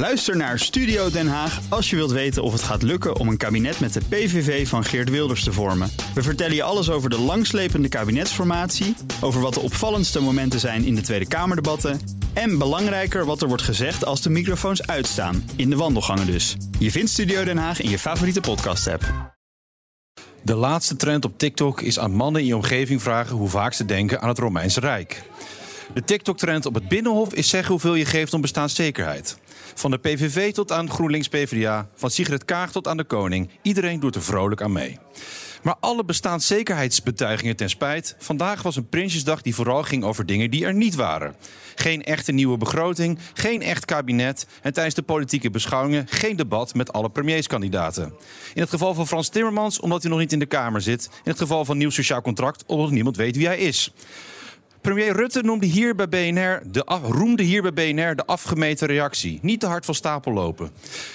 Luister naar Studio Den Haag als je wilt weten of het gaat lukken om een kabinet met de PVV van Geert Wilders te vormen. We vertellen je alles over de langslepende kabinetsformatie, over wat de opvallendste momenten zijn in de Tweede Kamerdebatten en belangrijker wat er wordt gezegd als de microfoons uitstaan, in de wandelgangen dus. Je vindt Studio Den Haag in je favoriete podcast-app. De laatste trend op TikTok is aan mannen in je omgeving vragen hoe vaak ze denken aan het Romeinse Rijk. De TikTok-trend op het Binnenhof is zeggen hoeveel je geeft om bestaanszekerheid. Van de PVV tot aan GroenLinks PvdA, van Sigrid Kaag tot aan de koning. Iedereen doet er vrolijk aan mee. Maar alle bestaanszekerheidsbetuigingen ten spijt. Vandaag was een Prinsjesdag die vooral ging over dingen die er niet waren. Geen echte nieuwe begroting, geen echt kabinet en tijdens de politieke beschouwingen geen debat met alle premierskandidaten. In het geval van Frans Timmermans omdat hij nog niet in de Kamer zit. In het geval van nieuw sociaal contract omdat niemand weet wie hij is. Premier Rutte noemde hier bij BNR de roemde hier bij BNR de afgemeten reactie. Niet te hard van stapel lopen.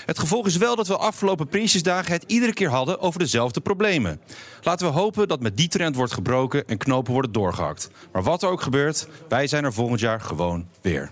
Het gevolg is wel dat we afgelopen Prinsjesdagen het iedere keer hadden over dezelfde problemen. Laten we hopen dat met die trend wordt gebroken en knopen worden doorgehakt. Maar wat er ook gebeurt, wij zijn er volgend jaar gewoon weer.